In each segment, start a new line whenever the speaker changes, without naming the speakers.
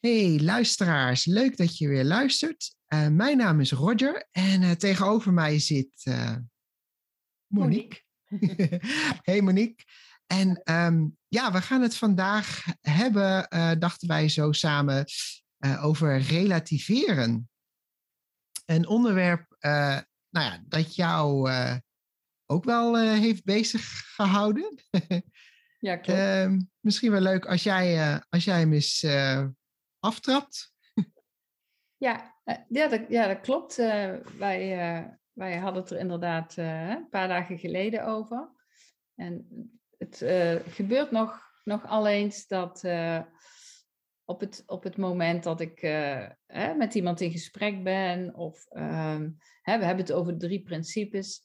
Hey luisteraars, leuk dat je weer luistert. Uh, mijn naam is Roger en uh, tegenover mij zit uh, Monique. Monique. hey Monique. En um, ja, we gaan het vandaag hebben, dachten wij zo samen, over relativeren. Een onderwerp nou ja, dat jou ook wel heeft bezig gehouden.
ja, klopt. Ehm,
misschien wel leuk als jij, als jij hem eens aftrapt.
Ja, uh, ja, dat, ja, dat klopt. Uh, wij, uh, wij hadden het er inderdaad een paar dagen geleden over. En het gebeurt nog, nog al eens dat op, het, op het moment dat ik met iemand in gesprek ben, of ehm, we hebben het over drie principes,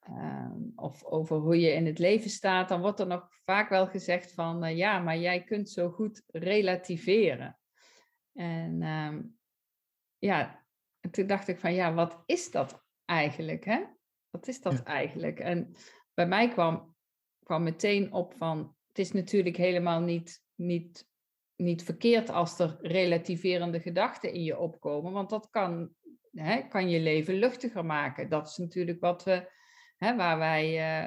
ehm, of over hoe je in het leven staat, dan wordt er nog vaak wel gezegd van ja, maar jij kunt zo goed relativeren. En ehm, ja, toen dacht ik van ja, wat is dat eigenlijk? Hè? Wat is dat eigenlijk? En bij mij kwam, kwam meteen op van het is natuurlijk helemaal niet, niet, niet verkeerd als er relativerende gedachten in je opkomen, want dat kan, hè, kan je leven luchtiger maken. Dat is natuurlijk wat we, hè, waar wij.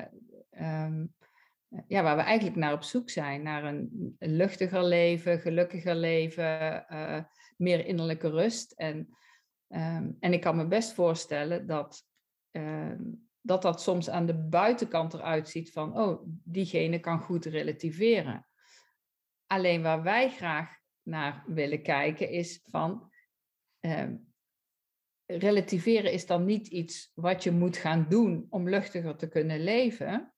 Uh, um, ja, waar we eigenlijk naar op zoek zijn. Naar een, luchtiger leven, gelukkiger leven, uh, meer innerlijke rust. En, um, en ik kan me best voorstellen dat, um, dat dat soms aan de buitenkant eruit ziet van, oh, diegene kan goed relativeren. Alleen waar wij graag naar willen kijken is van, um, relativeren is dan niet iets wat je moet gaan doen om luchtiger te kunnen leven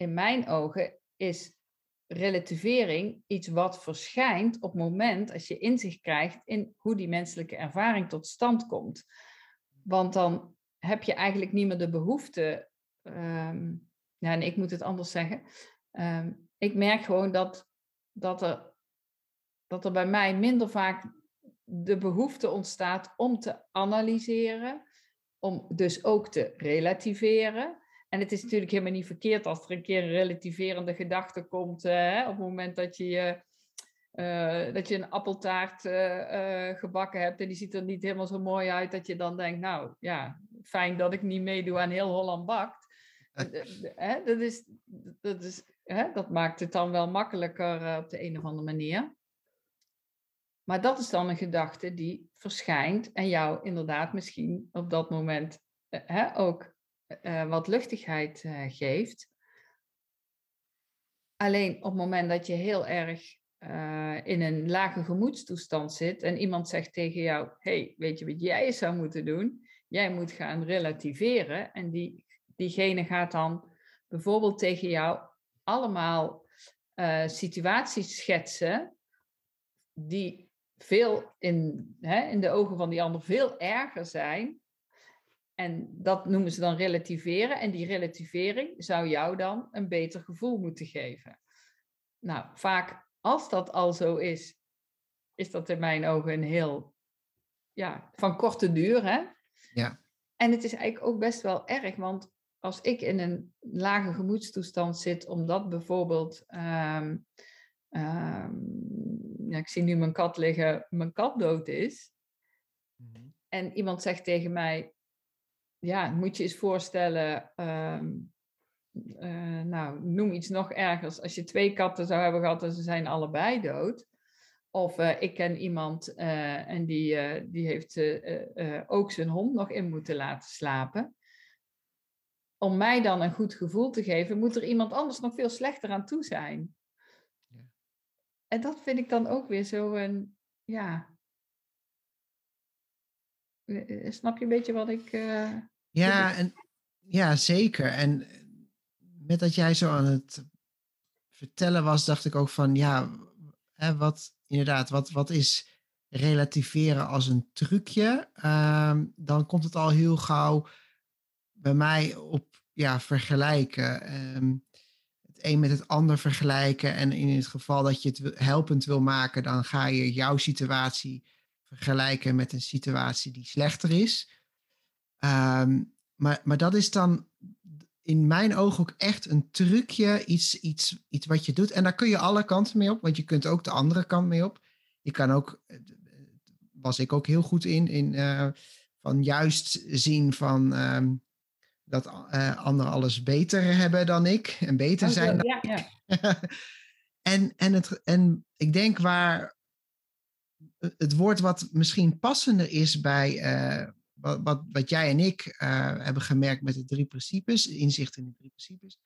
in mijn ogen is relativering iets wat verschijnt op het moment als je inzicht krijgt in hoe die menselijke ervaring tot stand komt. Want dan heb je eigenlijk niet meer de behoefte. Um, ja, en ik moet het anders zeggen. Um, ik merk gewoon dat, dat, er, dat er bij mij minder vaak de behoefte ontstaat om te analyseren, om dus ook te relativeren. En het is natuurlijk helemaal niet verkeerd als er een keer een relativerende gedachte komt uh, op het moment dat je, uh, dat je een appeltaart uh, gebakken hebt en die ziet er niet helemaal zo mooi uit dat je dan denkt, nou ja, fijn dat ik niet meedoe aan heel Holland bakt. dat, is, dat, is, dat maakt het dan wel makkelijker op de een of andere manier. Maar dat is dan een gedachte die verschijnt en jou inderdaad misschien op dat moment ook uh, wat luchtigheid uh, geeft. Alleen op het moment dat je heel erg in een lage gemoedstoestand zit en iemand zegt tegen jou: hey, weet je wat jij zou moeten doen? Jij moet gaan relativeren. En die, diegene gaat dan bijvoorbeeld tegen jou allemaal situaties schetsen die veel in, hè, in de ogen van die ander veel erger zijn en dat noemen ze dan relativeren. En die relativering zou jou dan een beter gevoel moeten geven. Nou, vaak als dat al zo is, is dat in mijn ogen een heel, ja, van korte duur. Hè?
Ja.
En het is eigenlijk ook best wel erg, want als ik in een lage gemoedstoestand zit, omdat bijvoorbeeld, um, ja, ik zie nu mijn kat liggen, mijn kat dood is. Mhm. En iemand zegt tegen mij, ja, moet je eens voorstellen, ehm, eh, nou, noem iets nog ergers. Als je twee katten zou hebben gehad en ze zijn allebei dood, Of eh, ik ken iemand eh, en die, die heeft ook zijn hond nog in moeten laten slapen. Om mij dan een goed gevoel te geven, moet er iemand anders nog veel slechter aan toe zijn. Ja. En dat vind ik dan ook weer zo een, ja. Snap je een beetje wat ik.
Ja, en, ja, zeker. En met dat jij zo aan het vertellen was, dacht ik ook van ja, hè, wat inderdaad, wat, wat is relativeren als een trucje? Ehm, dan komt het al heel gauw bij mij op ja, vergelijken. Um, het een met het ander vergelijken. En in het geval dat je het helpend wil maken, dan ga je jouw situatie vergelijken met een situatie die slechter is. Ehm, maar, maar dat is dan in mijn ogen ook echt een trucje, iets, iets, iets wat je doet. En daar kun je alle kanten mee op, want je kunt ook de andere kant mee op. Je kan ook, eh, was ik ook heel goed in, in uh, van juist zien van um, dat uh, anderen alles beter hebben dan ik en beter oh, zijn. Dan ja, ja. en, en, het, en ik denk waar het woord wat misschien passender is bij, uh, wat, wat, jij en ik uh, hebben gemerkt met de drie principes, inzicht in de drie principes,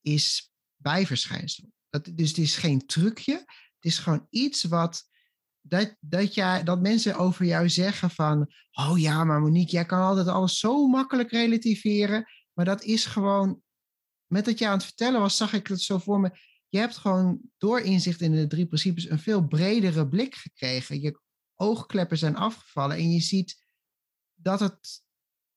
is bijverschijnsel. Dat, dus het is geen trucje, het is gewoon iets wat. Dat, dat, jij, dat mensen over jou zeggen van, oh ja, maar Monique, jij kan altijd alles zo makkelijk relativeren. Maar dat is gewoon, met dat jij aan het vertellen was, zag ik het zo voor me. Je hebt gewoon door inzicht in de drie principes een veel bredere blik gekregen. Je oogkleppen zijn afgevallen en je ziet dat het,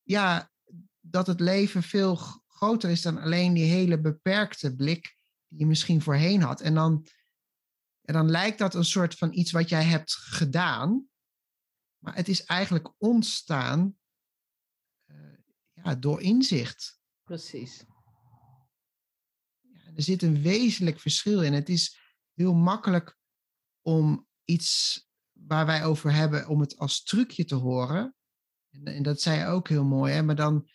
ja, dat het leven veel groter is dan alleen die hele beperkte blik die je misschien voorheen had. En dan, en dan lijkt dat een soort van iets wat jij hebt gedaan, maar het is eigenlijk ontstaan uh, ja, door inzicht.
Precies.
Ja, er zit een wezenlijk verschil in. Het is heel makkelijk om iets waar wij over hebben, om het als trucje te horen. En, en dat zei ook heel mooi, hè? maar dan,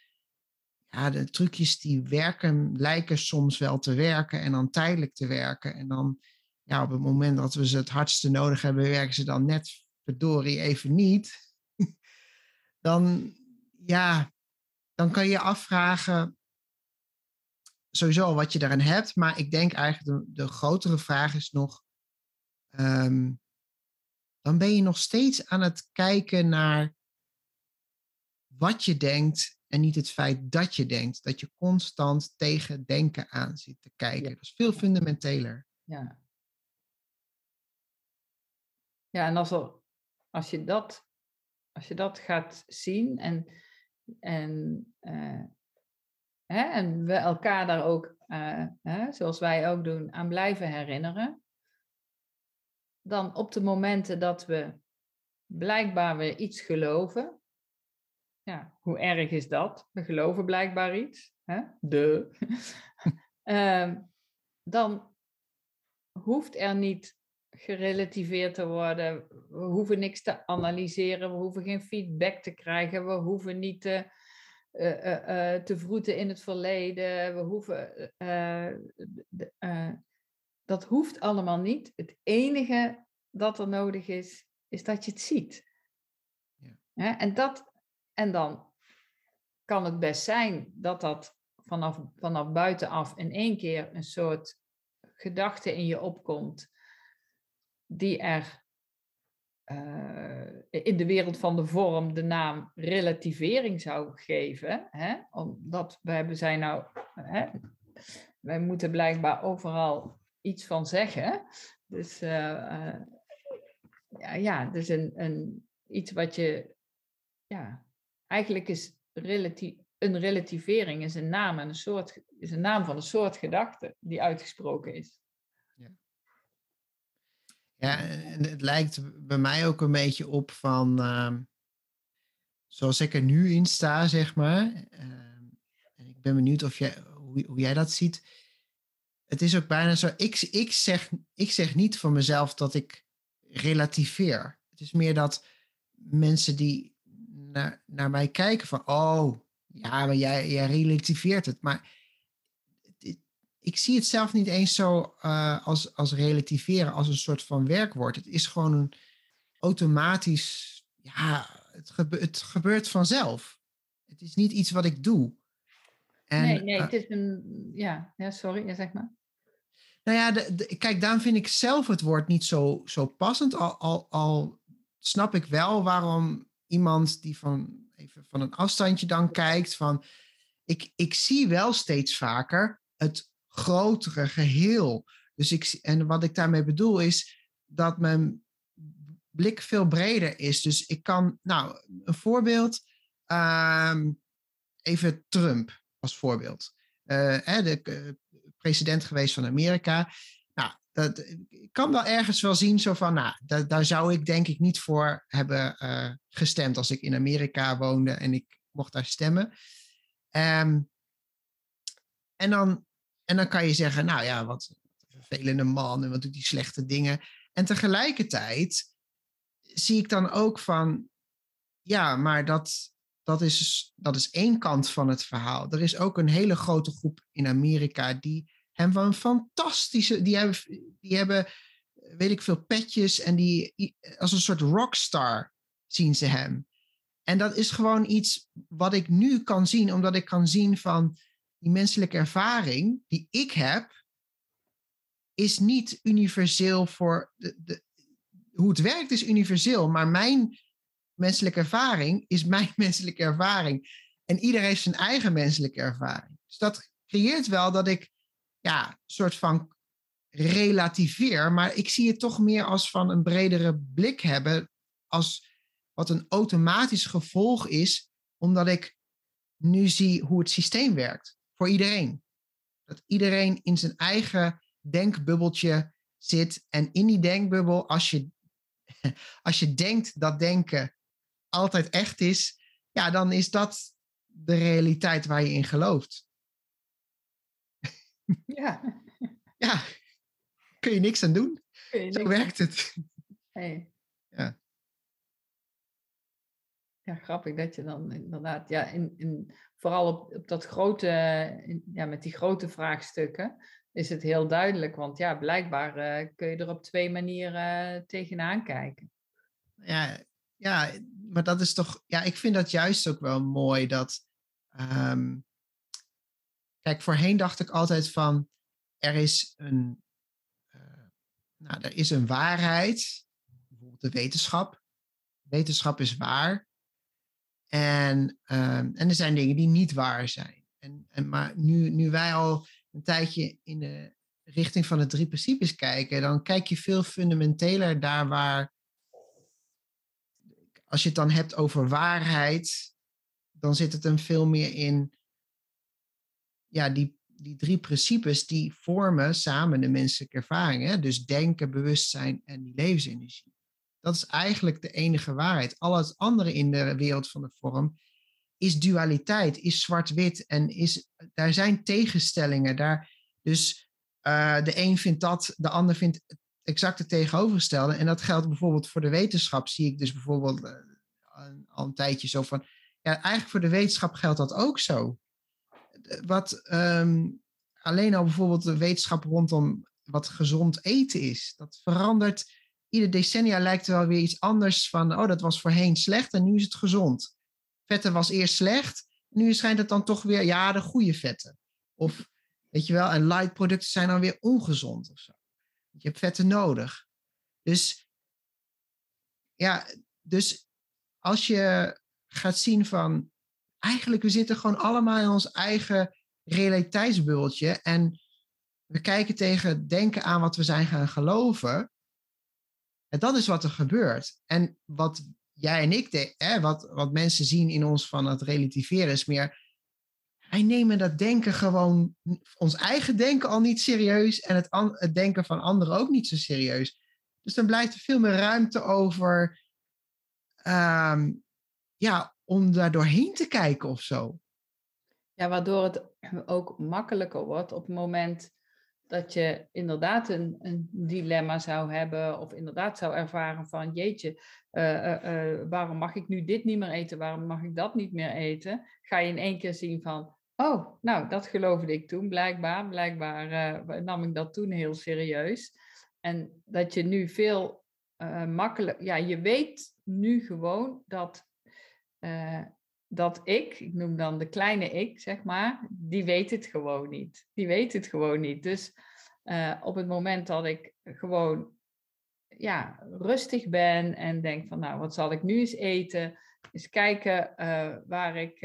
ja, de trucjes die werken, lijken soms wel te werken en dan tijdelijk te werken. En dan, ja, op het moment dat we ze het hardste nodig hebben, werken ze dan net verdorie even niet. dan, ja, dan kan je afvragen, sowieso wat je daarin hebt. Maar ik denk eigenlijk de, grotere vraag is nog, um, dan ben je nog steeds aan het kijken naar wat je denkt en niet het feit dat je denkt. Dat je constant tegen denken aan zit te kijken. Dat is veel fundamenteler.
Ja. Ja, en als, er, als, je, dat, als je dat gaat zien en, en, uh, hè, en we elkaar daar ook, uh, hè, zoals wij ook doen, aan blijven herinneren, dan op de momenten dat we blijkbaar weer iets geloven, ja, hoe erg is dat? We geloven blijkbaar iets. Hè? De. Ehm, dan hoeft er niet gerelativeerd te worden. We hoeven niks te analyseren. We hoeven geen feedback te krijgen. We hoeven niet te, uh, uh, te vroeten in het verleden. We hoeven. dat hoeft allemaal niet. Het enige dat er nodig is, is dat je het ziet. Ja. En dat, en dan kan het best zijn dat dat vanaf, vanaf buitenaf in één keer een soort gedachte in je opkomt, die er uh, in de wereld van de vorm de naam relativering zou geven. Hè? Omdat wij zijn nou, hè, wij moeten blijkbaar overal iets van zeggen. Dus uh, uh, ja, ja, dus een, een, iets wat je ja, eigenlijk is een relativering is een naam, en een soort, is een naam van een soort gedachte die uitgesproken is.
Ja. ja, het lijkt bij mij ook een beetje op van, uh, zoals ik er nu in sta, zeg maar. Uh, en ik ben benieuwd of jij, hoe, hoe jij dat ziet. Het is ook bijna zo, ik, ik, zeg, ik zeg niet van mezelf dat ik relativeer. Het is meer dat mensen die naar, naar mij kijken van, oh, ja, maar jij, jij relativeert het. Maar ik zie het zelf niet eens zo uh, als, als relativeren, als een soort van werkwoord. Het is gewoon een automatisch, ja, het, gebe het gebeurt vanzelf. Het is niet iets wat ik doe.
En, nee, nee, het is een, ja, ja sorry, ja, zeg maar.
Nou ja, de, kijk, daarom vind ik zelf het woord niet zo, zo passend. Al, al, al snap ik wel waarom iemand die van, even van een afstandje dan kijkt, van ik, ik zie wel steeds vaker het grotere geheel. Dus ik, en wat ik daarmee bedoel is dat mijn blik veel breder is. Dus ik kan, nou, een voorbeeld, ehm, even Trump als voorbeeld. Uh, hè, de uh, president geweest van Amerika. Dat, ik kan wel ergens wel zien, zo van, nou, da, daar zou ik denk ik niet voor hebben uh, gestemd als ik in Amerika woonde en ik mocht daar stemmen. Um, en dan en dan kan je zeggen, nou ja, wat een vervelende man en wat doet die slechte dingen. En tegelijkertijd zie ik dan ook van, ja, maar dat, dat, is, dat is één kant van het verhaal. Er is ook een hele grote groep in Amerika die hem van fantastische, die hebben, die hebben, weet ik veel, petjes en die als een soort rockstar zien ze hem. En dat is gewoon iets wat ik nu kan zien, omdat ik kan zien van, die menselijke ervaring die ik heb, is niet universeel voor de, de, hoe het werkt is universeel, maar mijn menselijke ervaring is mijn menselijke ervaring. En iedereen heeft zijn eigen menselijke ervaring. Dus dat creëert wel dat ik, ja, soort van relativeer, maar ik zie het toch meer als van een bredere blik hebben, als wat een automatisch gevolg is, omdat ik nu zie hoe het systeem werkt voor iedereen. Dat iedereen in zijn eigen denkbubbeltje zit. En in die denkbubbel, als je, als je denkt dat denken altijd echt is, ja, dan is dat de realiteit waar je in gelooft.
Ja.
Ja, kun je niks aan doen. Zo werkt het.
Hey. Ja. Ja, grappig dat je dan inderdaad, ja, in, in vooral op, op dat grote, ja, met die grote vraagstukken, is het heel duidelijk. Want ja, blijkbaar uh, kun je er op twee manieren uh, tegenaan kijken.
Ja, ja, maar dat is toch, ja, ik vind dat juist ook wel mooi dat. Um, kijk, voorheen dacht ik altijd van, er is een, uh, nou, er is een waarheid, bijvoorbeeld de wetenschap. Wetenschap is waar. En, ehm, en er zijn dingen die niet waar zijn. En, en, maar nu, nu wij al een tijdje in de richting van de drie principes kijken, dan kijk je veel fundamenteler daar waar, als je het dan hebt over waarheid, dan zit het hem veel meer in, ja, die, die drie principes die vormen samen de menselijke ervaring. Hè? Dus denken, bewustzijn en die levensenergie. Dat is eigenlijk de enige waarheid. Al het andere in de wereld van de vorm is dualiteit, is zwart-wit en is, daar zijn tegenstellingen. Daar, dus uh, de een vindt dat, de ander vindt exact het tegenovergestelde. En dat geldt bijvoorbeeld voor de wetenschap, zie ik dus bijvoorbeeld uh, al een tijdje zo van. Ja, eigenlijk voor de wetenschap geldt dat ook zo. Wat um, alleen al bijvoorbeeld de wetenschap rondom wat gezond eten is, dat verandert ieder decennia lijkt er wel weer iets anders van, oh, dat was voorheen slecht en nu is het gezond. Vetten was eerst slecht, nu schijnt het dan toch weer, ja, de goede vetten. Of, weet je wel, en light producten zijn dan weer ongezond of zo. Je hebt vetten nodig. Dus, ja, dus als je gaat zien van, eigenlijk, we zitten gewoon allemaal in ons eigen realiteitsbubbeltje en we kijken tegen denken aan wat we zijn gaan geloven. En dat is wat er gebeurt. En wat jij en ik, de, hè, wat, wat mensen zien in ons van het relativeren, is meer. Wij nemen dat denken gewoon, ons eigen denken al niet serieus en het, het denken van anderen ook niet zo serieus. Dus dan blijft er veel meer ruimte over, um, ja, om daar doorheen te kijken of zo.
Ja, waardoor het ook makkelijker wordt op het moment dat je inderdaad een, een, dilemma zou hebben of inderdaad zou ervaren van jeetje, uh, uh, waarom mag ik nu dit niet meer eten, waarom mag ik dat niet meer eten, ga je in één keer zien van Oh, nou, dat geloofde ik toen blijkbaar. Blijkbaar nam ik dat toen heel serieus. En dat je nu veel uh, makkelijk... Ja, je weet nu gewoon dat, uh, dat ik, ik noem dan de kleine ik, zeg maar, die weet het gewoon niet. Die weet het gewoon niet. Dus op het moment dat ik gewoon ja, rustig ben en denk van, nou, wat zal ik nu eens eten? Eens kijken waar ik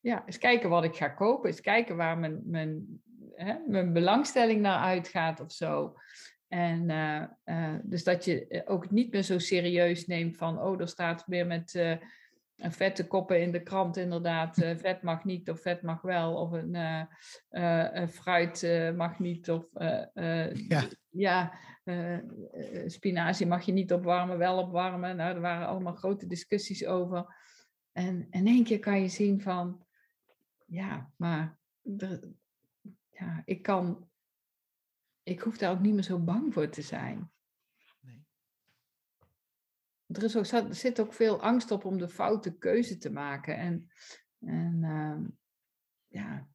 ja, eens kijken wat ik ga kopen. Eens kijken waar mijn, mijn, hè, mijn belangstelling naar uitgaat of zo. En dus dat je ook niet meer zo serieus neemt van, oh, er staat weer met een vette koppen in de krant inderdaad, vet mag niet of vet mag wel, of een, een fruit mag niet, of ja, ja spinazie mag je niet opwarmen, wel opwarmen. Nou, er waren allemaal grote discussies over. En in één keer kan je zien van, ja, maar ja, ik kan, ik hoef daar ook niet meer zo bang voor te zijn. Er, is ook, zit ook veel angst op om de foute keuze te maken. En, en uh, ja,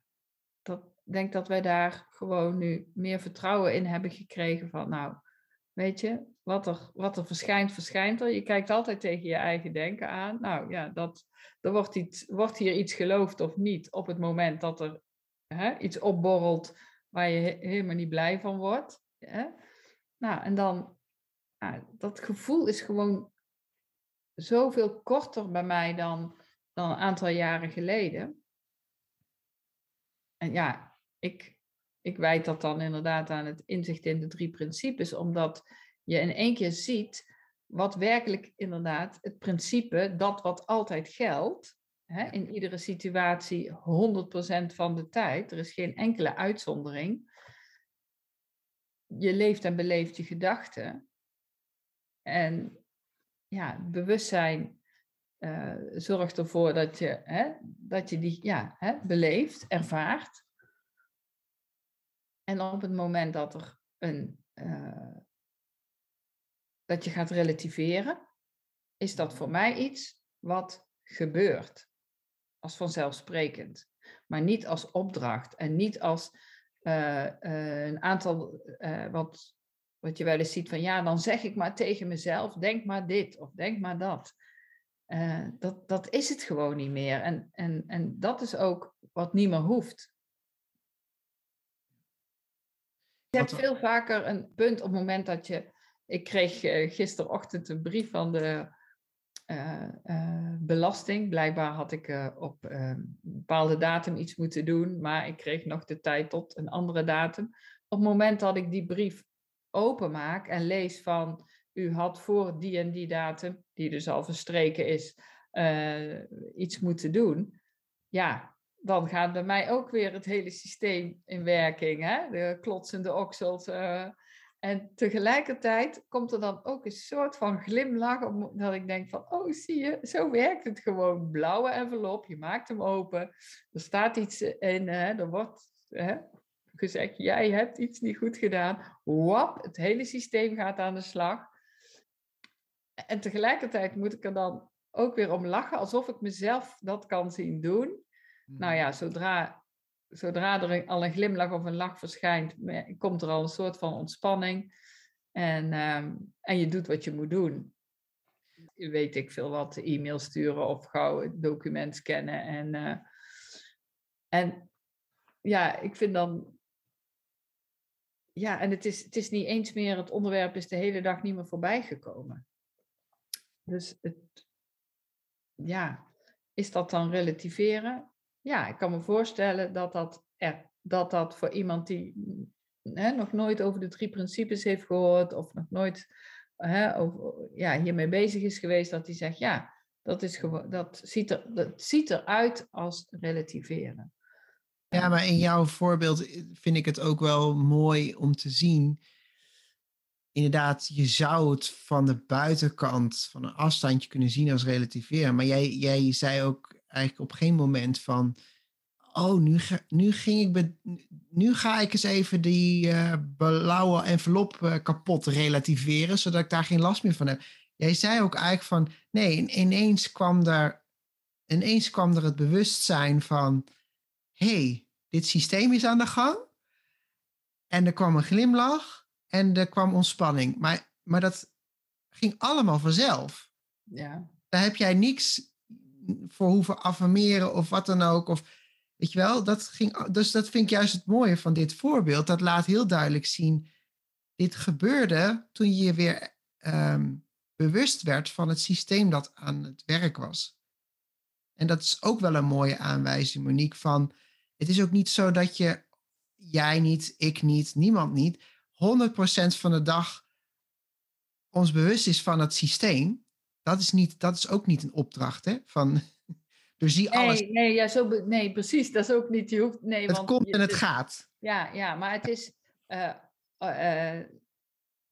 ik denk dat wij daar gewoon nu meer vertrouwen in hebben gekregen van, nou, weet je, wat er, wat er verschijnt, verschijnt er. Je kijkt altijd tegen je eigen denken aan. Nou ja, dat, er wordt, iets, wordt hier iets geloofd of niet op het moment dat er hè, iets opborrelt waar je helemaal niet blij van wordt. Hè? Nou, en dan, dat gevoel is gewoon zoveel korter bij mij dan, dan een aantal jaren geleden. En ja, ik, ik wijd dat dan inderdaad aan het inzicht in de drie principes, omdat je in één keer ziet wat werkelijk inderdaad het principe, dat wat altijd geldt, hè, in iedere situatie 100% van de tijd, er is geen enkele uitzondering. Je leeft en beleeft je gedachten. En ja, bewustzijn uh, zorgt ervoor dat je, hè, dat je die ja, hè, beleeft, ervaart. En op het moment dat er een, uh, dat je gaat relativeren, is dat voor mij iets wat gebeurt. Als vanzelfsprekend. Maar niet als opdracht en niet als uh, een aantal, wat, wat je wel eens ziet van ja, dan zeg ik maar tegen mezelf, denk maar dit of denk maar dat. dat, dat is het gewoon niet meer. En, en, en dat is ook wat niet meer hoeft. Je hebt veel vaker een punt op het moment dat je ik kreeg uh, gisterochtend een brief van de uh, belasting. Blijkbaar had ik op een bepaalde datum iets moeten doen, maar ik kreeg nog de tijd tot een andere datum. Op het moment dat ik die brief openmaak en lees van u had voor die en die datum, die dus al verstreken is, iets moeten doen. Ja, dan gaat bij mij ook weer het hele systeem in werking. Hè? De klotsende oksels, en tegelijkertijd komt er dan ook een soort van glimlach, omdat ik denk van, oh zie je, zo werkt het gewoon. Blauwe envelop, je maakt hem open, er staat iets in, hè, er wordt hè, gezegd, jij hebt iets niet goed gedaan. Wap, het hele systeem gaat aan de slag. En tegelijkertijd moet ik er dan ook weer om lachen, alsof ik mezelf dat kan zien doen. Nou ja, zodra zodra er al een glimlach of een lach verschijnt, komt er al een soort van ontspanning. En, ehm, en je doet wat je moet doen. Weet ik veel wat, e-mail sturen of gauw het document scannen. En, uh, en ja, ik vind dan. Ja, en het is, het is niet eens meer, het onderwerp is de hele dag niet meer voorbij gekomen. Dus het, ja, is dat dan relativeren? ja, ik kan me voorstellen dat dat, er, dat, dat voor iemand die hè, nog nooit over de drie principes heeft gehoord of nog nooit hè, over, ja, hiermee bezig is geweest, dat hij zegt, ja, dat, is dat, ziet er, dat ziet eruit als relativeren.
Ja, maar in jouw voorbeeld vind ik het ook wel mooi om te zien. Inderdaad, je zou het van de buitenkant, van een afstandje kunnen zien als relativeren. Maar jij, jij zei ook eigenlijk op geen moment van. Oh, nu, ga, nu, ging ik nu ga ik eens even die uh, blauwe envelop uh, kapot relativeren, zodat ik daar geen last meer van heb. Jij zei ook eigenlijk van, nee, ineens kwam er, ineens kwam er het bewustzijn van, hey, dit systeem is aan de gang. En er kwam een glimlach en er kwam ontspanning. Maar, maar dat ging allemaal vanzelf.
Ja.
Daar heb jij niks voor hoeven affirmeren of wat dan ook. Of, weet je wel, dat ging, dus dat vind ik juist het mooie van dit voorbeeld. Dat laat heel duidelijk zien, dit gebeurde toen je weer ehm, bewust werd van het systeem dat aan het werk was. En dat is ook wel een mooie aanwijzing, Monique, van het is ook niet zo dat je, jij niet, ik niet, niemand niet, 100% van de dag ons bewust is van het systeem. Dat is, niet, dat is ook niet een opdracht, hè? Van, dus zie alles.
Nee, nee, ja, zo, nee, precies. Dat is ook niet. Je hoeft, nee,
het
want
komt
je-
en het
het-
gaat.
Ja, ja, maar het is. eh, eh, eh,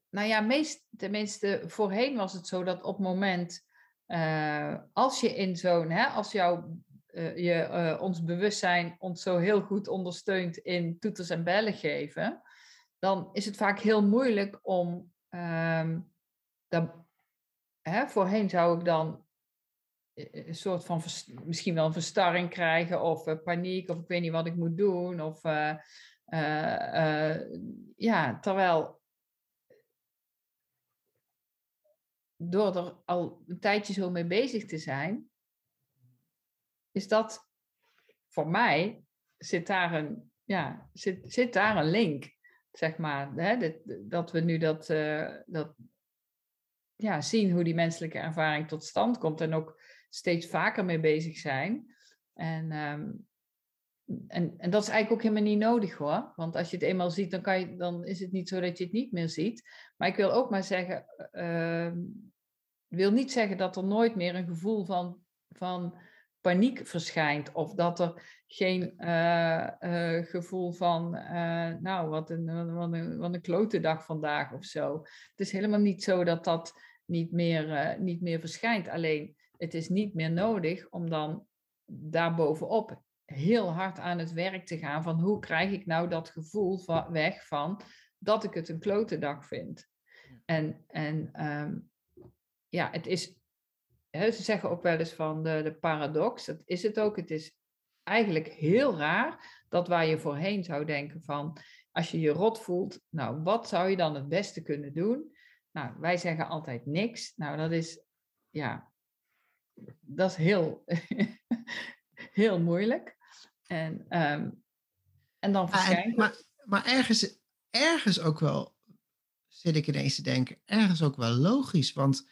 nou ja, meest, tenminste, voorheen was het zo dat op het moment. als je in zo'n. hè, Als jouw. Eh, je, eh, ons bewustzijn ons zo heel goed ondersteunt in toeters en bellen geven. dan is het vaak heel moeilijk om. ehm, dat, hè, voorheen zou ik dan eh, een soort van misschien wel een verstarring krijgen of paniek of ik weet niet wat ik moet doen of ja terwijl door er al een tijdje zo mee bezig te zijn is dat voor mij zit daar een ja zit, zit daar een link zeg maar hè, dat we nu dat, eh, dat ja, zien hoe die menselijke ervaring tot stand komt en ook steeds vaker mee bezig zijn. En, ehm, en, en dat is eigenlijk ook helemaal niet nodig hoor. Want als je het eenmaal ziet, dan, kan je, dan is het niet zo dat je het niet meer ziet. Maar ik wil ook maar zeggen, ehm, wil niet zeggen dat er nooit meer een gevoel van, van paniek verschijnt. Of dat er geen eh, eh, gevoel van, eh, nou, wat een, wat, een, wat een klote dag vandaag of zo. Het is helemaal niet zo dat dat niet meer, niet meer verschijnt. Alleen het is niet meer nodig om dan daarbovenop heel hard aan het werk te gaan van hoe krijg ik nou dat gevoel van, weg van dat ik het een klote dag vind. En, en ehm, ja, het is, ze zeggen ook wel eens van de, de paradox, dat is het ook. Het is eigenlijk heel raar dat waar je voorheen zou denken van als je je rot voelt, nou wat zou je dan het beste kunnen doen? Nou, wij zeggen altijd niks. Nou, dat is, ja, dat is heel, heel moeilijk. En, ehm, en dan
Ah,
verschijnt
maar, maar ergens, ergens ook wel, zit ik ineens te denken, ergens ook wel logisch. Want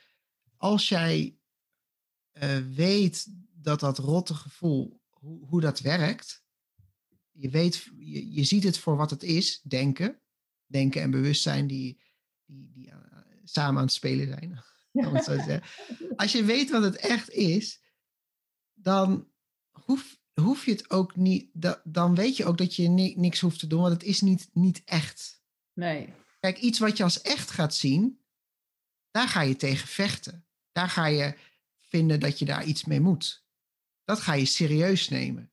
als jij weet dat dat rotte gevoel, hoe, hoe dat werkt, je, weet, je, je ziet het voor wat het is, denken. Denken en bewustzijn die, die, die eh, samen aan het spelen zijn. zo. Als je weet wat het echt is, dan hoef, hoef je het ook niet. da- dan weet je ook dat je ni- niks hoeft te doen, want het is niet, niet echt.
Nee,
Kijk, iets wat je als echt gaat zien, daar ga je tegen vechten. Daar ga je dat je daar iets mee moet. Dat ga je serieus nemen.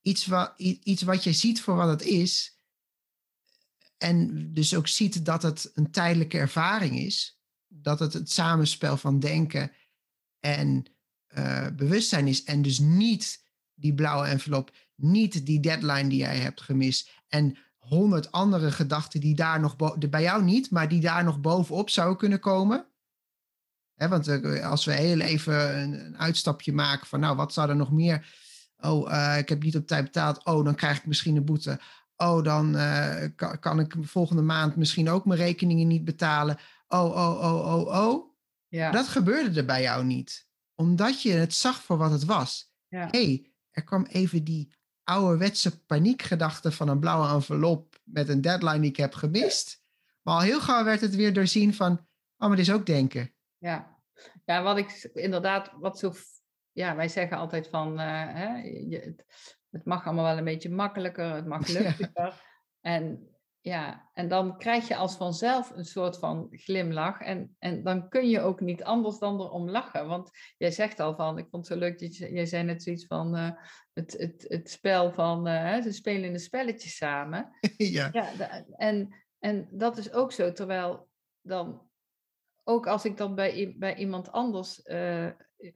Iets, wa, i- iets wat je ziet voor wat het is, en dus ook ziet dat het een tijdelijke ervaring is, dat het het samenspel van denken en eh, bewustzijn is, en dus niet die blauwe envelop, niet die deadline die jij hebt gemist, en honderd andere gedachten die daar nog bij jou niet, maar die daar nog bovenop zouden kunnen komen. Want eh, als we heel even een, een uitstapje maken van, nou, wat zou er nog meer? Oh, eh, ik heb niet op tijd betaald. Oh, dan krijg ik misschien een boete. Oh, dan eh, kan, kan ik volgende maand misschien ook mijn rekeningen niet betalen. Oh, oh, oh, oh, oh.
ja.
Dat gebeurde er bij jou niet. Omdat je het zag voor wat het was.
ja.
Hé, hey, er kwam even die ouderwetse paniekgedachte van een blauwe envelop met een deadline die ik heb gemist. Maar al heel gauw werd het weer doorzien van, oh, maar dit is ook denken.
Ja, ja wat ik inderdaad, wat zo, ja, wij zeggen altijd van, eh, hè, je, het, het mag allemaal wel een beetje makkelijker, het mag
Ja.
luchtiger. En ja, en dan krijg je als vanzelf een soort van glimlach. En, en dan kun je ook niet anders dan erom lachen. Want jij zegt al van, ik vond het zo leuk dat je, jij zei net zoiets van eh, het, het, het spel van, eh, ze spelen een spelletje samen.
ja.
Ja, en, en dat is ook zo. Terwijl dan, ook als ik dan bij, bij iemand anders, eh,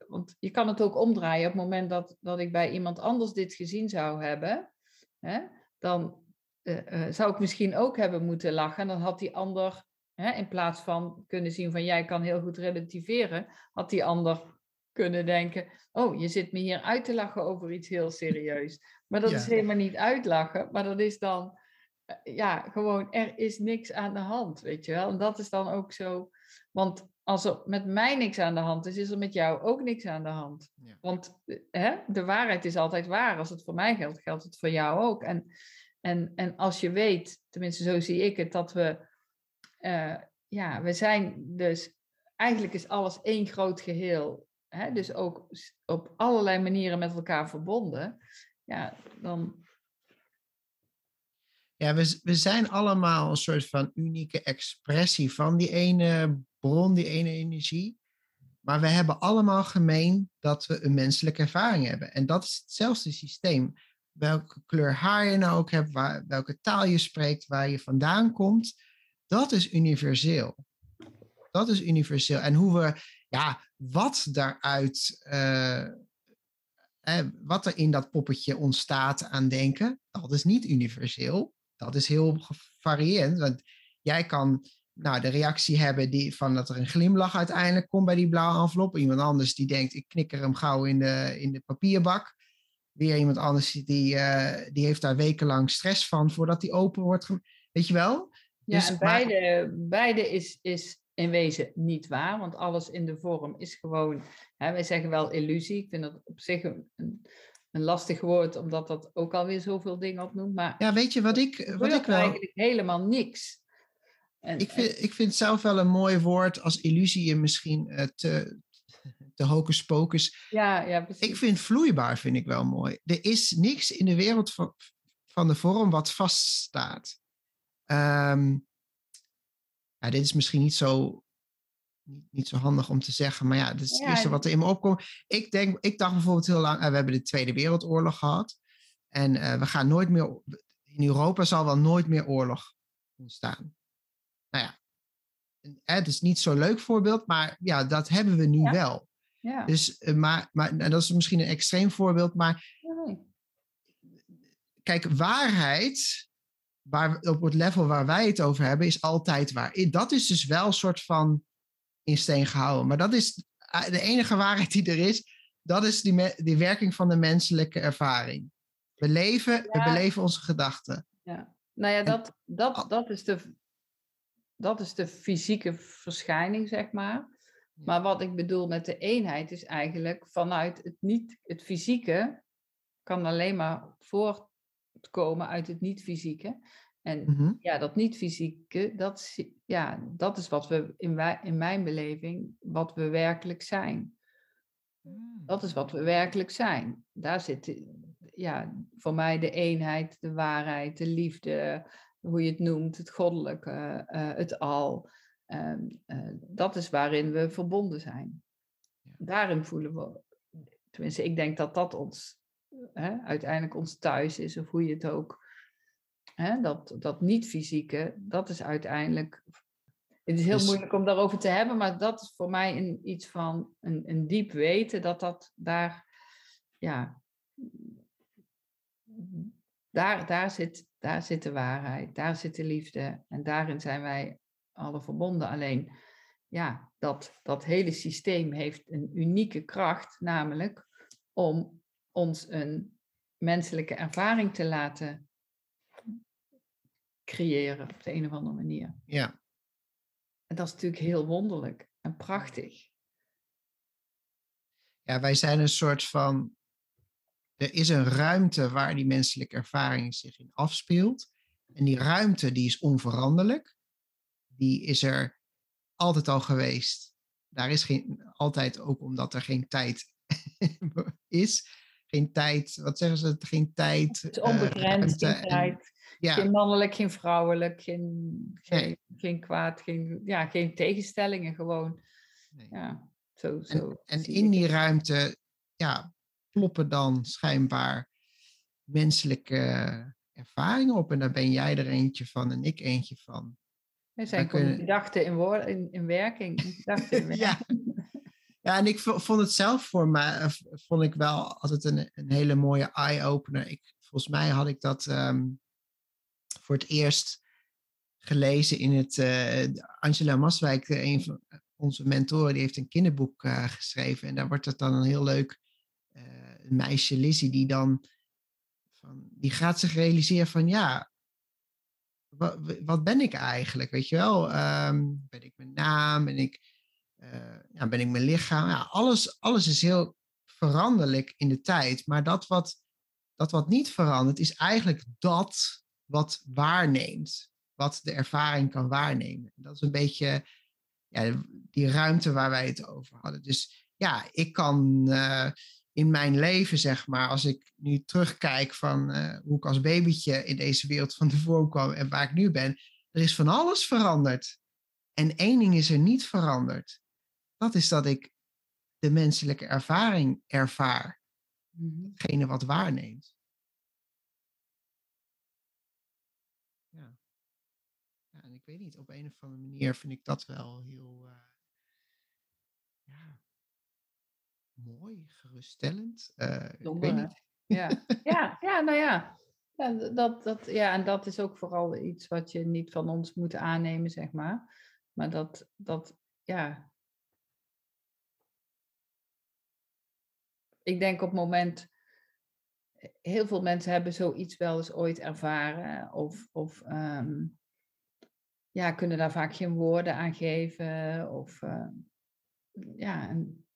want je kan het ook omdraaien. Op het moment dat, dat ik bij iemand anders dit gezien zou hebben, hè, dan uh, zou ik misschien ook hebben moeten lachen. En dan had die ander, hè, in plaats van kunnen zien van jij kan heel goed relativeren, had die ander kunnen denken, oh, je zit me hier uit te lachen over iets heel serieus. Maar dat is helemaal niet uitlachen, maar dat is dan, eh, ja, gewoon, er is niks aan de hand, weet je wel. En dat is dan ook zo, want als er met mij niks aan de hand is, is er met jou ook niks aan de hand. Want hè, de waarheid is altijd waar. Als het voor mij geldt, geldt het voor jou ook. En en, en als je weet, tenminste zo zie ik het, dat we, uh, ja, we zijn dus, eigenlijk is alles één groot geheel. Hè? Dus ook op allerlei manieren met elkaar verbonden. Ja, dan.
Ja, we, we zijn allemaal een soort van unieke expressie van die ene bron, die ene energie. Maar we hebben allemaal gemeen dat we een menselijke ervaring hebben. En dat is hetzelfde systeem welke kleur haar je nou ook hebt, welke taal je spreekt, waar je vandaan komt, dat is universeel. Dat is universeel. En hoe we, ja, wat daaruit, uh, wat er in dat poppetje ontstaat aan denken, dat is niet universeel. Dat is heel gevarieerd. Want jij kan nou, de reactie hebben die, van dat er een glimlach uiteindelijk komt bij die blauwe envelop. Iemand anders die denkt, ik knikker hem gauw in de, in de papierbak weer iemand anders die, uh, die heeft daar wekenlang stress van voordat die open wordt. Weet je wel?
Ja, dus, en beide, beide is, is in wezen niet waar, want alles in de vorm is gewoon, hè, wij zeggen wel illusie. Ik vind dat op zich een, een lastig woord, omdat dat ook alweer zoveel dingen opnoemt. Maar
ja, weet je wat ik, wat ik wel.
Eigenlijk helemaal niks.
En, ik, vind, ik vind zelf wel een mooi woord als illusie misschien uh, te, de hocus pocus.
Ja, ja, precies.
Ik vind vloeibaar vind ik wel mooi. Er is niks in de wereld van, van de vorm wat vaststaat. Um, ja, dit is misschien niet zo, niet, niet, zo handig om te zeggen, maar ja, dit is het eerste wat er in me opkomt. Ik, denk, ik dacht bijvoorbeeld heel lang, uh, we hebben de Tweede Wereldoorlog gehad. En uh, we gaan nooit meer, in Europa zal wel nooit meer oorlog ontstaan. Nou ja, het is niet zo'n leuk voorbeeld, maar ja, dat hebben we nu wel. Ja. Dus, eh, maar, maar en dat is misschien een extreem voorbeeld, maar kijk, waarheid, waar, op het level waar wij het over hebben, is altijd waar. Dat is dus wel een soort van in steen gehouden. Maar dat is eh, de enige waarheid die er is. Dat is die, die werking van de menselijke ervaring. We leven, we beleven onze gedachten.
Ja. Nou ja, dat, dat, dat, is de, dat is de fysieke verschijning, zeg maar. Maar wat ik bedoel met de eenheid is eigenlijk vanuit het niet, het fysieke kan alleen maar voortkomen uit het niet-fysieke. En mhm. ja, dat niet-fysieke, dat, ja, dat is wat we in, wij, in mijn beleving, wat we werkelijk zijn. Dat is wat we werkelijk zijn. Daar zit ja, voor mij de eenheid, de waarheid, de liefde, hoe je het noemt, het goddelijke, uh, het al. Ehm, eh, dat is waarin we verbonden zijn. Daarin voelen we, tenminste, ik denk dat dat ons uiteindelijk ons thuis is, of hoe je het ook. Dat, dat niet-fysieke, dat is uiteindelijk. Het is heel dus moeilijk om daarover te hebben, maar dat is voor mij een, iets van een, een diep weten dat dat daar, ja, daar, daar, zit, daar zit de waarheid, daar zit de liefde en daarin zijn wij alle verbonden. Alleen, ja, dat, dat hele systeem heeft een unieke kracht, namelijk om ons een menselijke ervaring te laten creëren op de een of andere manier.
Ja.
En dat is natuurlijk heel wonderlijk en prachtig.
Ja, wij zijn een soort van. Er is een ruimte waar die menselijke ervaring zich in afspeelt. En die ruimte die is onveranderlijk die is er altijd al geweest. Daar is geen, altijd ook omdat er geen tijd is. Geen tijd, wat zeggen ze? Geen tijd.
Het is onbegrensd, uh, geen tijd. Ja. Geen mannelijk, geen vrouwelijk, geen, geen, geen kwaad, geen, ja, geen tegenstellingen gewoon. Nee. Ja, zo, zo
en, en in die ruimte ja, kloppen dan schijnbaar menselijke ervaringen op. En daar ben jij er eentje van en ik eentje van.
Er zijn gewoon gedachten in, woord, in, in werking. In
ja. Ja, en ik vond het zelf voor mij, eh, vond ik wel altijd een, een hele mooie eye-opener. Ik, volgens mij had ik dat ehm, voor het eerst gelezen in het, uh, Angela Maswijk, een van onze mentoren, die heeft een kinderboek geschreven. En daar wordt het dan een heel leuk meisje, Lizzie, die dan, van, die gaat zich realiseren van, ja, wat, ben ik eigenlijk, weet je wel? Um, ben ik mijn naam, ben ik ja, ben ik mijn lichaam? Ja, alles, alles is heel veranderlijk in de tijd. Maar dat wat, dat wat niet verandert, is eigenlijk dat wat waarneemt. Wat de ervaring kan waarnemen. Dat is een beetje ja, die ruimte waar wij het over hadden. Dus ja, ik kan uh, in mijn leven, zeg maar, als ik nu terugkijk van uh, hoe ik als babytje in deze wereld van tevoren kwam en waar ik nu ben, er is van alles veranderd. En één ding is er niet veranderd dat is dat ik de menselijke ervaring ervaar. Mm Hetgene wat waarneemt. Ja. ja. En ik weet niet, op een of andere manier vind ik dat wel heel uh, ja, mooi, geruststellend. Uh, ik weet niet.
Ja. ja, ja, nou ja. Ja, dat, dat, ja, en dat is ook vooral iets wat je niet van ons moet aannemen, zeg maar. Maar dat, dat ja, ik denk op het moment, heel veel mensen hebben zoiets wel eens ooit ervaren of, of ehm, ja, kunnen daar vaak geen woorden aan geven. Of, uh, ja, en,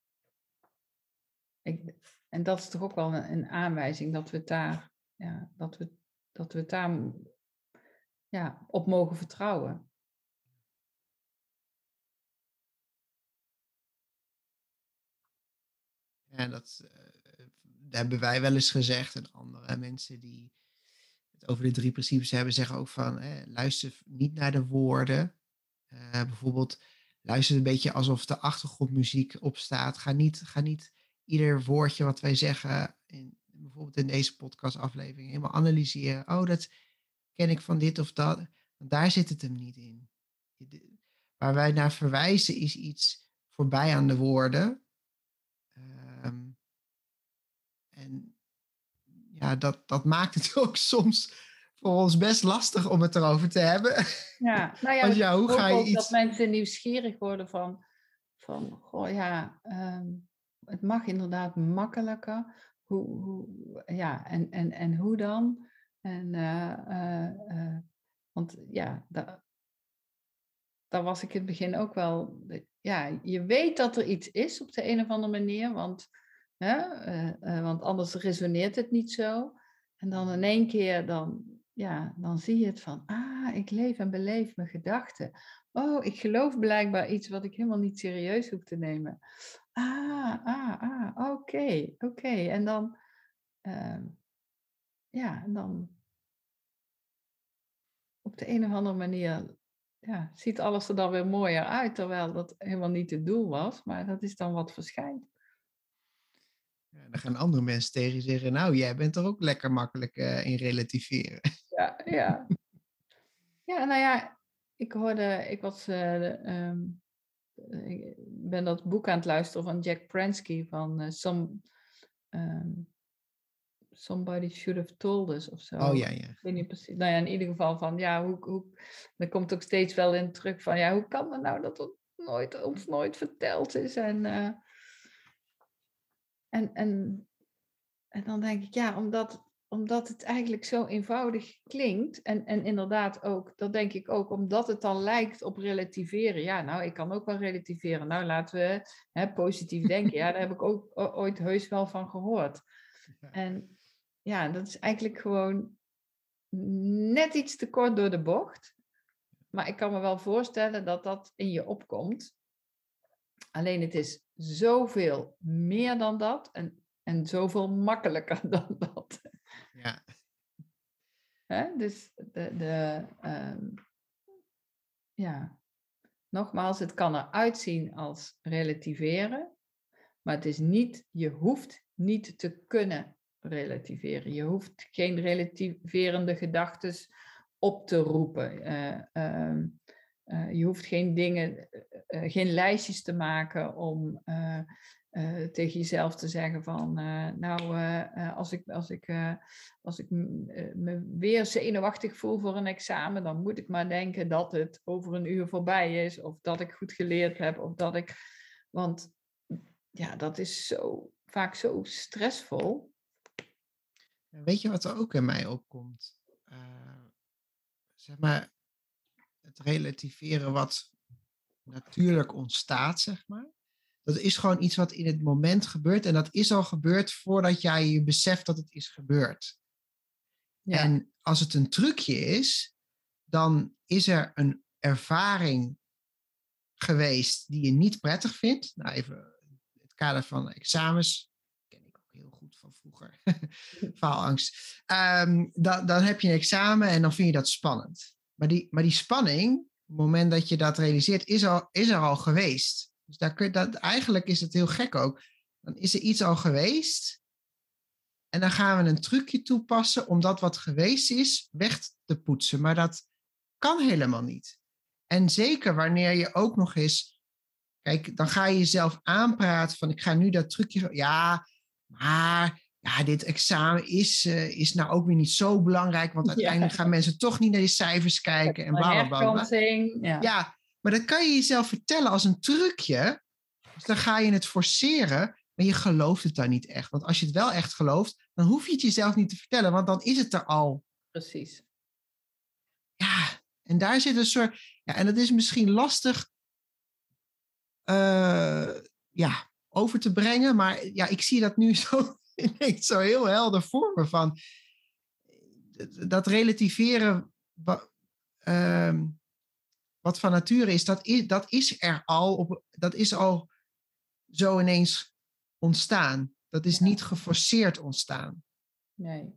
en dat is toch ook wel een, aanwijzing dat we daar, ja, dat we, dat we daar ja, op mogen vertrouwen.
En dat, uh, hebben wij wel eens gezegd. En andere mensen die over de drie principes hebben, zeggen ook van luister niet naar de woorden. Uh, bijvoorbeeld luister een beetje alsof de achtergrondmuziek opstaat. Ga niet, ga niet ieder woordje wat wij zeggen, in, bijvoorbeeld in deze podcastaflevering, helemaal analyseren. Oh, dat ken ik van dit of dat. Want daar zit het hem niet in. Waar wij naar verwijzen is iets voorbij aan de woorden. Um, en ja, dat, dat maakt het ook soms voor ons best lastig om het erover te hebben.
Ja, nou ja, Want ja hoe ga je iets... dat mensen nieuwsgierig worden van, van goh ja, um, het mag inderdaad makkelijker. Hoe, hoe, ja, en, en, en hoe dan? En, uh, uh, uh, want ja, daar, daar was ik in het begin ook wel ja, je weet dat er iets is op de een of andere manier, want, hè, uh, uh, want anders resoneert het niet zo. En dan in één keer, dan, ja, dan zie je het van, ah, ik leef en beleef mijn gedachten. Oh, ik geloof blijkbaar iets wat ik helemaal niet serieus hoef te nemen. Ah, ah, ah, oké, oké. En dan, uh, ja, dan op de een of andere manier ja, ziet alles er dan weer mooier uit, terwijl dat helemaal niet het doel was, maar dat is dan wat verschijnt.
Ja, dan gaan andere mensen tegen je zeggen, nou, jij bent er ook lekker makkelijk uh, in relativeren.
Ja, ja. ja, nou ja, ik hoorde, ik was, uh, um, ik ben dat boek aan het luisteren van Jack Pransky van uh, Some, um, somebody should have told us of zo.
Oh ja, ja.
Ik weet niet precies. Nou ja, in ieder geval van, ja, hoe, hoe, er komt ook steeds wel in terug van, ja, hoe kan het nou dat het nooit, ons nooit verteld is? En, en, en, en dan denk ik, ja, omdat, omdat het eigenlijk zo eenvoudig klinkt. En, en inderdaad ook, dat denk ik ook, omdat het dan lijkt op relativeren. Ja, nou, ik kan ook wel relativeren. Nou, laten we hè, positief denken. Ja, daar heb ik ook ooit heus wel van gehoord. En ja, dat is eigenlijk gewoon net iets te kort door de bocht. Maar ik kan me wel voorstellen dat dat in je opkomt. Alleen het is zoveel meer dan dat en, en zoveel makkelijker dan dat.
Ja.
Hè? Dus de, de um, ja, nogmaals, het kan eruit zien als relativeren, maar het is niet, je hoeft niet te kunnen relativeren. Je hoeft geen relativerende gedachten op te roepen. Uh, eh, je hoeft geen dingen, eh, geen lijstjes te maken om tegen jezelf te zeggen van, nou, als ik, als ik, als ik me weer zenuwachtig voel voor een examen, dan moet ik maar denken dat het over een uur voorbij is, of dat ik goed geleerd heb, of dat ik, want ja, dat is zo vaak zo stressvol.
Weet je wat er ook in mij opkomt? Zeg maar, het relativeren wat natuurlijk ontstaat, zeg maar. Dat is gewoon iets wat in het moment gebeurt. En dat is al gebeurd voordat jij je beseft dat het is gebeurd. Ja. En als het een trucje is, dan is er een ervaring geweest die je niet prettig vindt. Nou, even het kader van examens van vroeger. Faalangst. Um, dan, dan heb je een examen en dan vind je dat spannend. Maar die, maar die spanning, op het moment dat je dat realiseert, is, al, is er al geweest. Dus daar kun dat, eigenlijk is het heel gek ook. Dan is er iets al geweest. En dan gaan we een trucje toepassen om dat wat geweest is weg te poetsen. Maar dat kan helemaal niet. En zeker wanneer je ook nog eens. Kijk, dan ga je jezelf aanpraten van ik ga nu dat trucje. Ja, maar ja, dit examen is, uh, is nou ook weer niet zo belangrijk, want uiteindelijk gaan mensen toch niet naar die cijfers kijken en bla bla bla. Ja. ja, maar dat kan je jezelf vertellen als een trucje. Dus dan ga je het forceren, maar je gelooft het dan niet echt. Want als je het wel echt gelooft, dan hoef je het jezelf niet te vertellen, want dan is het er al.
Precies.
Ja, en daar zit een soort. Ja, en dat is misschien lastig. Uh, ja, over te brengen. Maar ja, ik zie dat nu zo, zo heel helder voor me van dat relativeren ehm, wat van nature is, dat is, dat is er al, op, dat is al zo ineens ontstaan. Dat is niet geforceerd ontstaan.
Nee.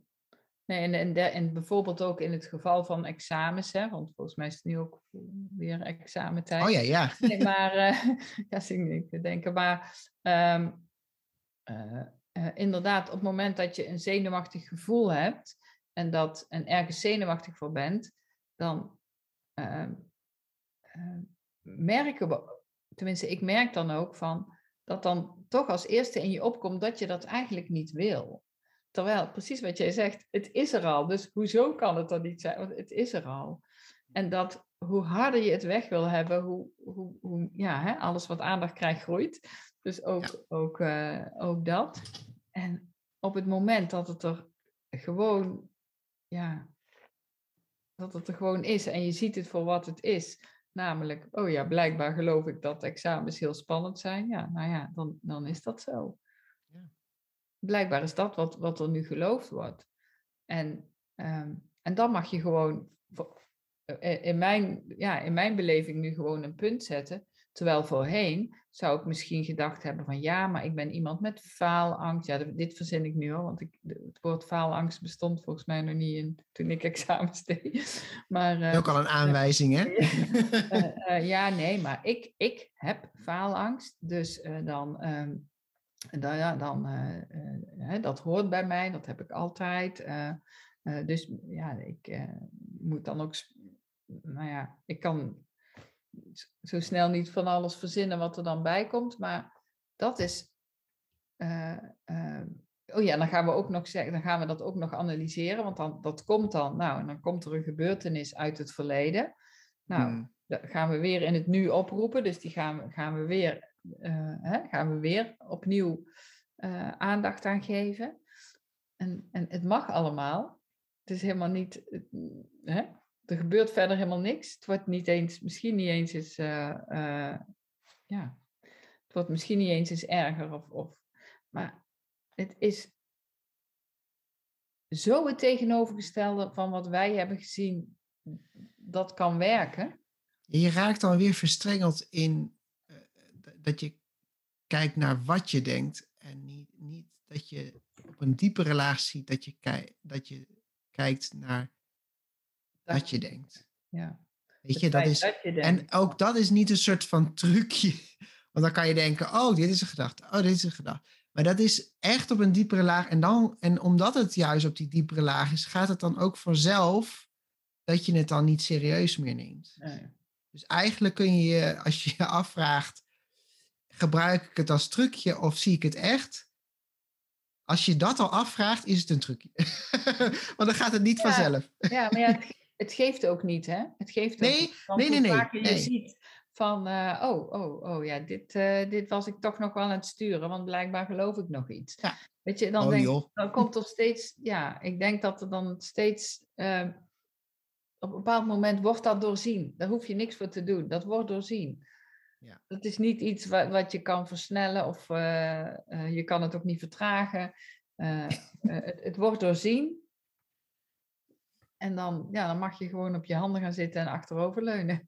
Nee, en, en, de, en bijvoorbeeld ook in het geval van examens, hè, want volgens mij is het nu ook weer examentijd.
Oh ja, ja.
Nee, maar, uh, ja, ik denken, maar um, uh, uh, inderdaad, op het moment dat je een zenuwachtig gevoel hebt en, dat, en ergens zenuwachtig voor bent, dan ehm, merken we, tenminste ik merk dan ook van, dat dan toch als eerste in je opkomt dat je dat eigenlijk niet wil. Terwijl, precies wat jij zegt, het is er al. Dus hoezo kan het dan niet zijn? Want het is er al. En dat hoe harder je het weg wil hebben, hoe, hoe, hoe ja, hè, alles wat aandacht krijgt groeit. Dus ook, ook, uh, ook dat. En op het moment dat het er gewoon, ja, dat het er gewoon is en je ziet het voor wat het is. Namelijk, oh ja, blijkbaar geloof ik dat examens heel spannend zijn. Ja, nou ja, dan, dan is dat zo blijkbaar is dat wat, wat er nu geloofd wordt. En, ehm, en dan mag je gewoon eh, in mijn, ja, in mijn beleving nu gewoon een punt zetten. Terwijl voorheen zou ik misschien gedacht hebben van ja, maar ik ben iemand met faalangst. Ja, dit verzin ik nu al, want ik, het woord faalangst bestond volgens mij nog niet in, toen ik examens deed. Maar,
uh, ook al een aanwijzing, hè?
Uh, ja, nee, maar ik, ik heb faalangst. Dus dan, ehm, dan, ja, dan, dat hoort bij mij, dat heb ik altijd. Dus ja, ik moet dan ook, nou ja, ik kan zo snel niet van alles verzinnen wat er dan bij komt, maar dat is, oh ja, dan gaan we ook nog zeggen, dan gaan we dat ook nog analyseren, want dan, dat komt dan, nou, en dan komt er een gebeurtenis uit het verleden. Nou, hmm. dat gaan we weer in het nu oproepen, dus die gaan, we, gaan we weer uh, hè, gaan we weer opnieuw uh, aandacht aan geven. En, en het mag allemaal. Het is helemaal niet. Hè? Er gebeurt verder helemaal niks. Het wordt niet eens, misschien niet eens is. Uh, ja, het wordt misschien niet eens eens erger. Of, of, maar het is zo het tegenovergestelde van wat wij hebben gezien dat kan werken.
Je raakt dan weer verstrengeld in dat je kijkt naar wat je denkt en niet, niet dat je op een diepere laag ziet dat je, dat je kijkt naar wat je denkt.
Ja.
Weet je, dat is, en ook dat is niet een soort van trucje. Want dan kan je denken, oh, dit is een gedachte. Oh, dit is een gedachte. Maar dat is echt op een diepere laag. En, dan, en omdat het juist op die diepere laag is, gaat het dan ook vanzelf dat je het dan niet serieus meer neemt.
Nee.
Dus eigenlijk kun je, als je je afvraagt, gebruik ik het als trucje of zie ik het echt? Als je dat al afvraagt, is het een trucje. Want dan gaat het niet vanzelf.
Ja, maar ja, het, het, geeft ook niet, hè? Het geeft
nee,
ook
niet. nee, nee,
nee. je ziet van, uh, oh, oh, oh, ja, dit, uh, dit was ik toch nog wel aan het sturen, want blijkbaar geloof ik nog iets. Ja. Weet je, dan, oh, denk, dan komt er steeds, ja, ik denk dat er dan steeds, uh, op een bepaald moment wordt dat doorzien. Daar hoef je niks voor te doen, dat wordt doorzien. Ja. Dat is niet iets wat, wat je kan versnellen of uh, je kan het ook niet vertragen. Het, het, wordt doorzien. En dan, ja, dan mag je gewoon op je handen gaan zitten en achteroverleunen.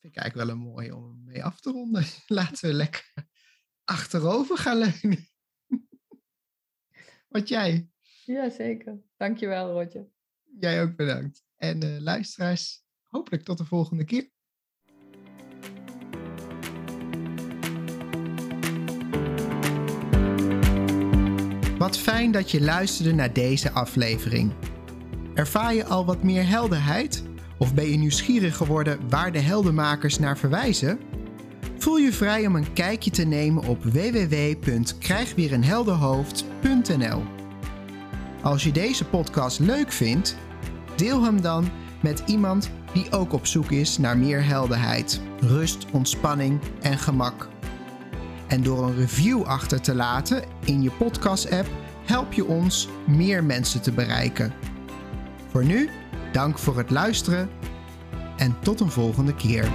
Vind ik eigenlijk wel een mooi om mee af te ronden. Laten we lekker achterover gaan leunen. Wat jij?
Ja, zeker. Dankjewel, Roger.
Jij ook bedankt. En luisteraars, hopelijk tot de volgende keer. Wat fijn dat je luisterde naar deze aflevering. Ervaar je al wat meer helderheid? Of ben je nieuwsgierig geworden waar de heldenmakers naar verwijzen? Voel je vrij om een kijkje te nemen op www.krijgweerenhelderhoofd.nl. Als je deze podcast leuk vindt, deel hem dan met iemand die ook op zoek is naar meer helderheid, rust, ontspanning en gemak. En door een review achter te laten in je podcast-app help je ons meer mensen te bereiken. Voor nu, dank voor het luisteren en tot een volgende keer.